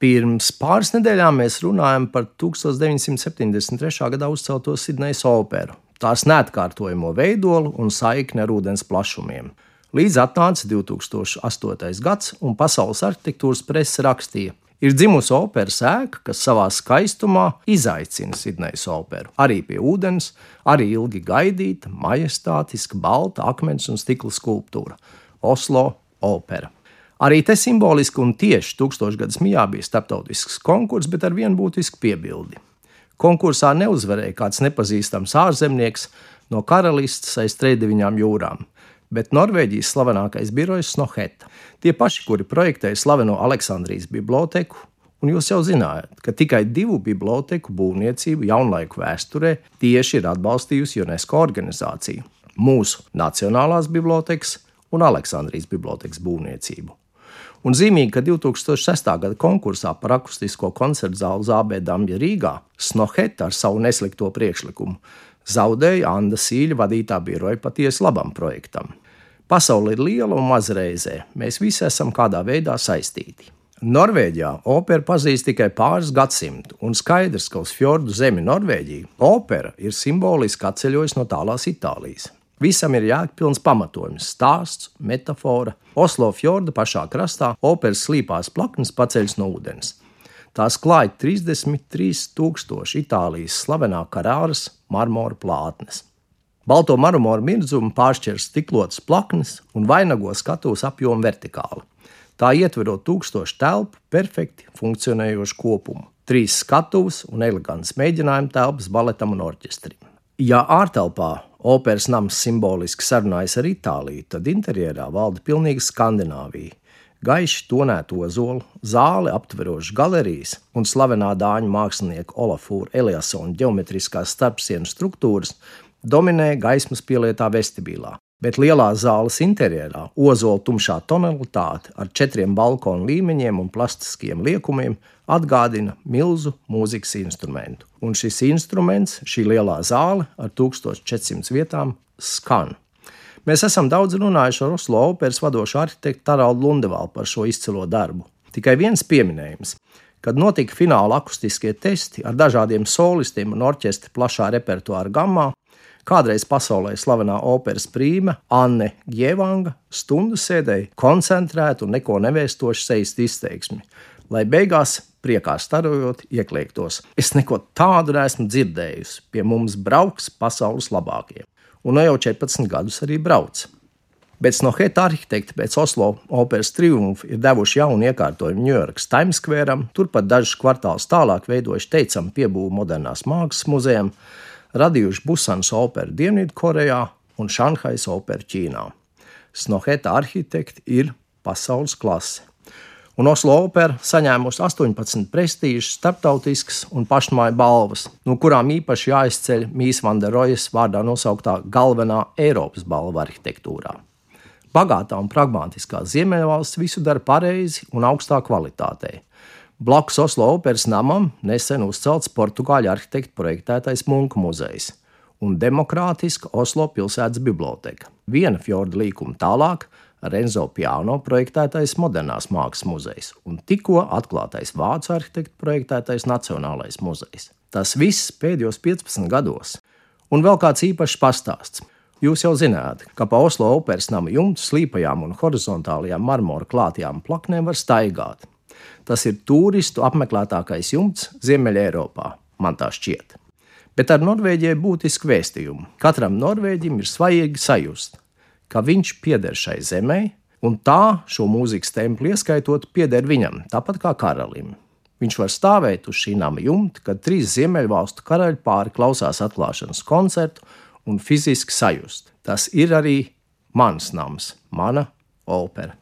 Pirms pāris nedēļām mēs runājam par 1973. gadā uzcelto Sidnejas operu, tās neatkārtojamo veidolu un saikni ar ūdens plašumiem. Līdz atnāca 2008. gads, un pasaules arhitektūras presa rakstīja, ir dzimusi operas ēka, kas savā skaistumā izaicina Sidnejas operu. Arī pie ūdens, arī ilgi gaidīta, majestātiska, balta akmens un stikla skulptūra - Oslo opera. Arī te simboliski un tieši tūkstošgadus mijā bija starptautisks konkurss, bet ar vienu būtisku piebildi. Konkursā neuzvarēja kāds nepazīstams ārzemnieks no karalistes aiz trījām jūrām, bet Norvēģijas slavenākais birojs Snoheta. Tie paši, kuri projektēja slaveno Aleksandrijas biblioteku, un jūs jau zinājāt, ka tikai divu biblioteku būvniecību jaunlaiku vēsturē tieši ir atbalstījusi UNESCO organizācija - mūsu Nacionālās bibliotekas un Aleksandrijas bibliotekas būvniecību. Un zīmīgi, ka 2006. gada konkursā par akustisko koncertu zāli Zābē Dambja Rīgā Snoheta ar savu neslikto priekšlikumu zaudēja Anna Sīļa vadītā biroja patiesi labam projektam. Pasaule ir liela un mazreizē. Mēs visi esam kādā veidā saistīti. Norvēģijā opera pazīst tikai pāris gadsimtu, un skaidrs, ka uz fjordu zemi Norvēģija opera ir simboliski atceļojusi no tālās Itālijas. Visam ir jēgpilns pamatojums, stāsts, metāfora. Oslo fjorda pašā krastā operas slīpās plaknes paceļas no ūdens. Tās klāja 33,000 Itālijas slavenā karāras marmora plātnes. Balto marmora mirdzumu pāršķir stiklotas plaknes un vainago skatuves apjomu vertikāli. Tā ietverot tūkstošu telpu, perfekti funkcionējošu kopumu, trīs skatuves un elegants mēģinājuma telpas baletam un orķestrim. Ja ārtelpā operas nams simboliski sarunājas ar Itāliju, tad interjerā valda pilnīga Skandināvija. Gaiši tonēta ozola, zāle aptverošas galerijas un slavenā dāņu mākslinieka Olafūra Eliasona ģeometriskās starpsienu struktūras dominē gaismas pielietā vestibilā, bet lielā zāles interjerā ozola tumšā tonalitāte ar četriem balkonu līmeņiem un plastiskiem liekumiem atgādina milzu mūzikas instrumentu. Un šis instruments, šī lielā zāle ar 1400 vietām, skan. Mēs esam daudz runājuši ar Oslo operas vadošo arhitektu Tarālu Lundevalu par šo izcilo darbu. Tikai viens pieminējums. Kad notika fināla akustiskie testi ar dažādiem solistiem un orķestri plašā repertuāra gammā, kādreiz pasaulē slavenā operas prīme Anne Gievanga stundu sēdēja koncentrētu un neko nevēstošu sejas izteiksmi, lai beigās priekā starojot, iekliektos. Es neko tādu neesmu dzirdējusi. Pie mums brauks pasaules labākie. Un no jau 14 gadus arī brauc. Bet Snohēta arhitekti pēc Oslo operas triumfa ir devuši jaunu iekārtojumu Ņujorkas Times Square, turpat dažus kvartālus tālāk veidojuši teicami piebūvi modernās mākslas muzejam, radījuši Busanas operu Dienvidkorejā un Šanhais operu Ķīnā. Snohēta arhitekti ir pasaules klase un Oslo opera saņēmusi 18 prestižas, starptautiskas un pašmāju balvas, no kurām īpaši jāizceļ Mīs Vanderojas vārdā nosauktā galvenā Eiropas balva arhitektūrā. Bagātā un pragmatiskā Ziemeļvalsts visu dara pareizi un augstā kvalitātē. Blakus Oslo operas namam nesen uzcelts portugāļu arhitekta projektētais Munka muzejs un demokrātiska Oslo pilsētas biblioteka. Viena fjorda līkuma tālāk Renzo Piano projektētais Modernās mākslas muzejs un tikko atklātais vācu arhitekta projektētais Nacionālais muzejs. Tas viss pēdējos 15 gados. Un vēl kāds īpašs pastāsts. Jūs jau zināt, ka pa Oslo operas nama jumtu slīpajām un horizontālajām marmora klātajām plaknēm var staigāt. Tas ir turistu apmeklētākais jumts Ziemeļā Eiropā, man tā šķiet. Bet ar Norvēģiju būtisku vēstījumu. Katram norvēģim ir svajīgi sajust, ka viņš pieder šai zemē, un tā šo mūzikas templi ieskaitot pieder viņam, tāpat kā karalim. Viņš var stāvēt uz šī nama jumta, kad trīs ziemeļvalstu karaļi pāri klausās atklāšanas koncertu un fiziski sajust. Tas ir arī mans nams, mana opera.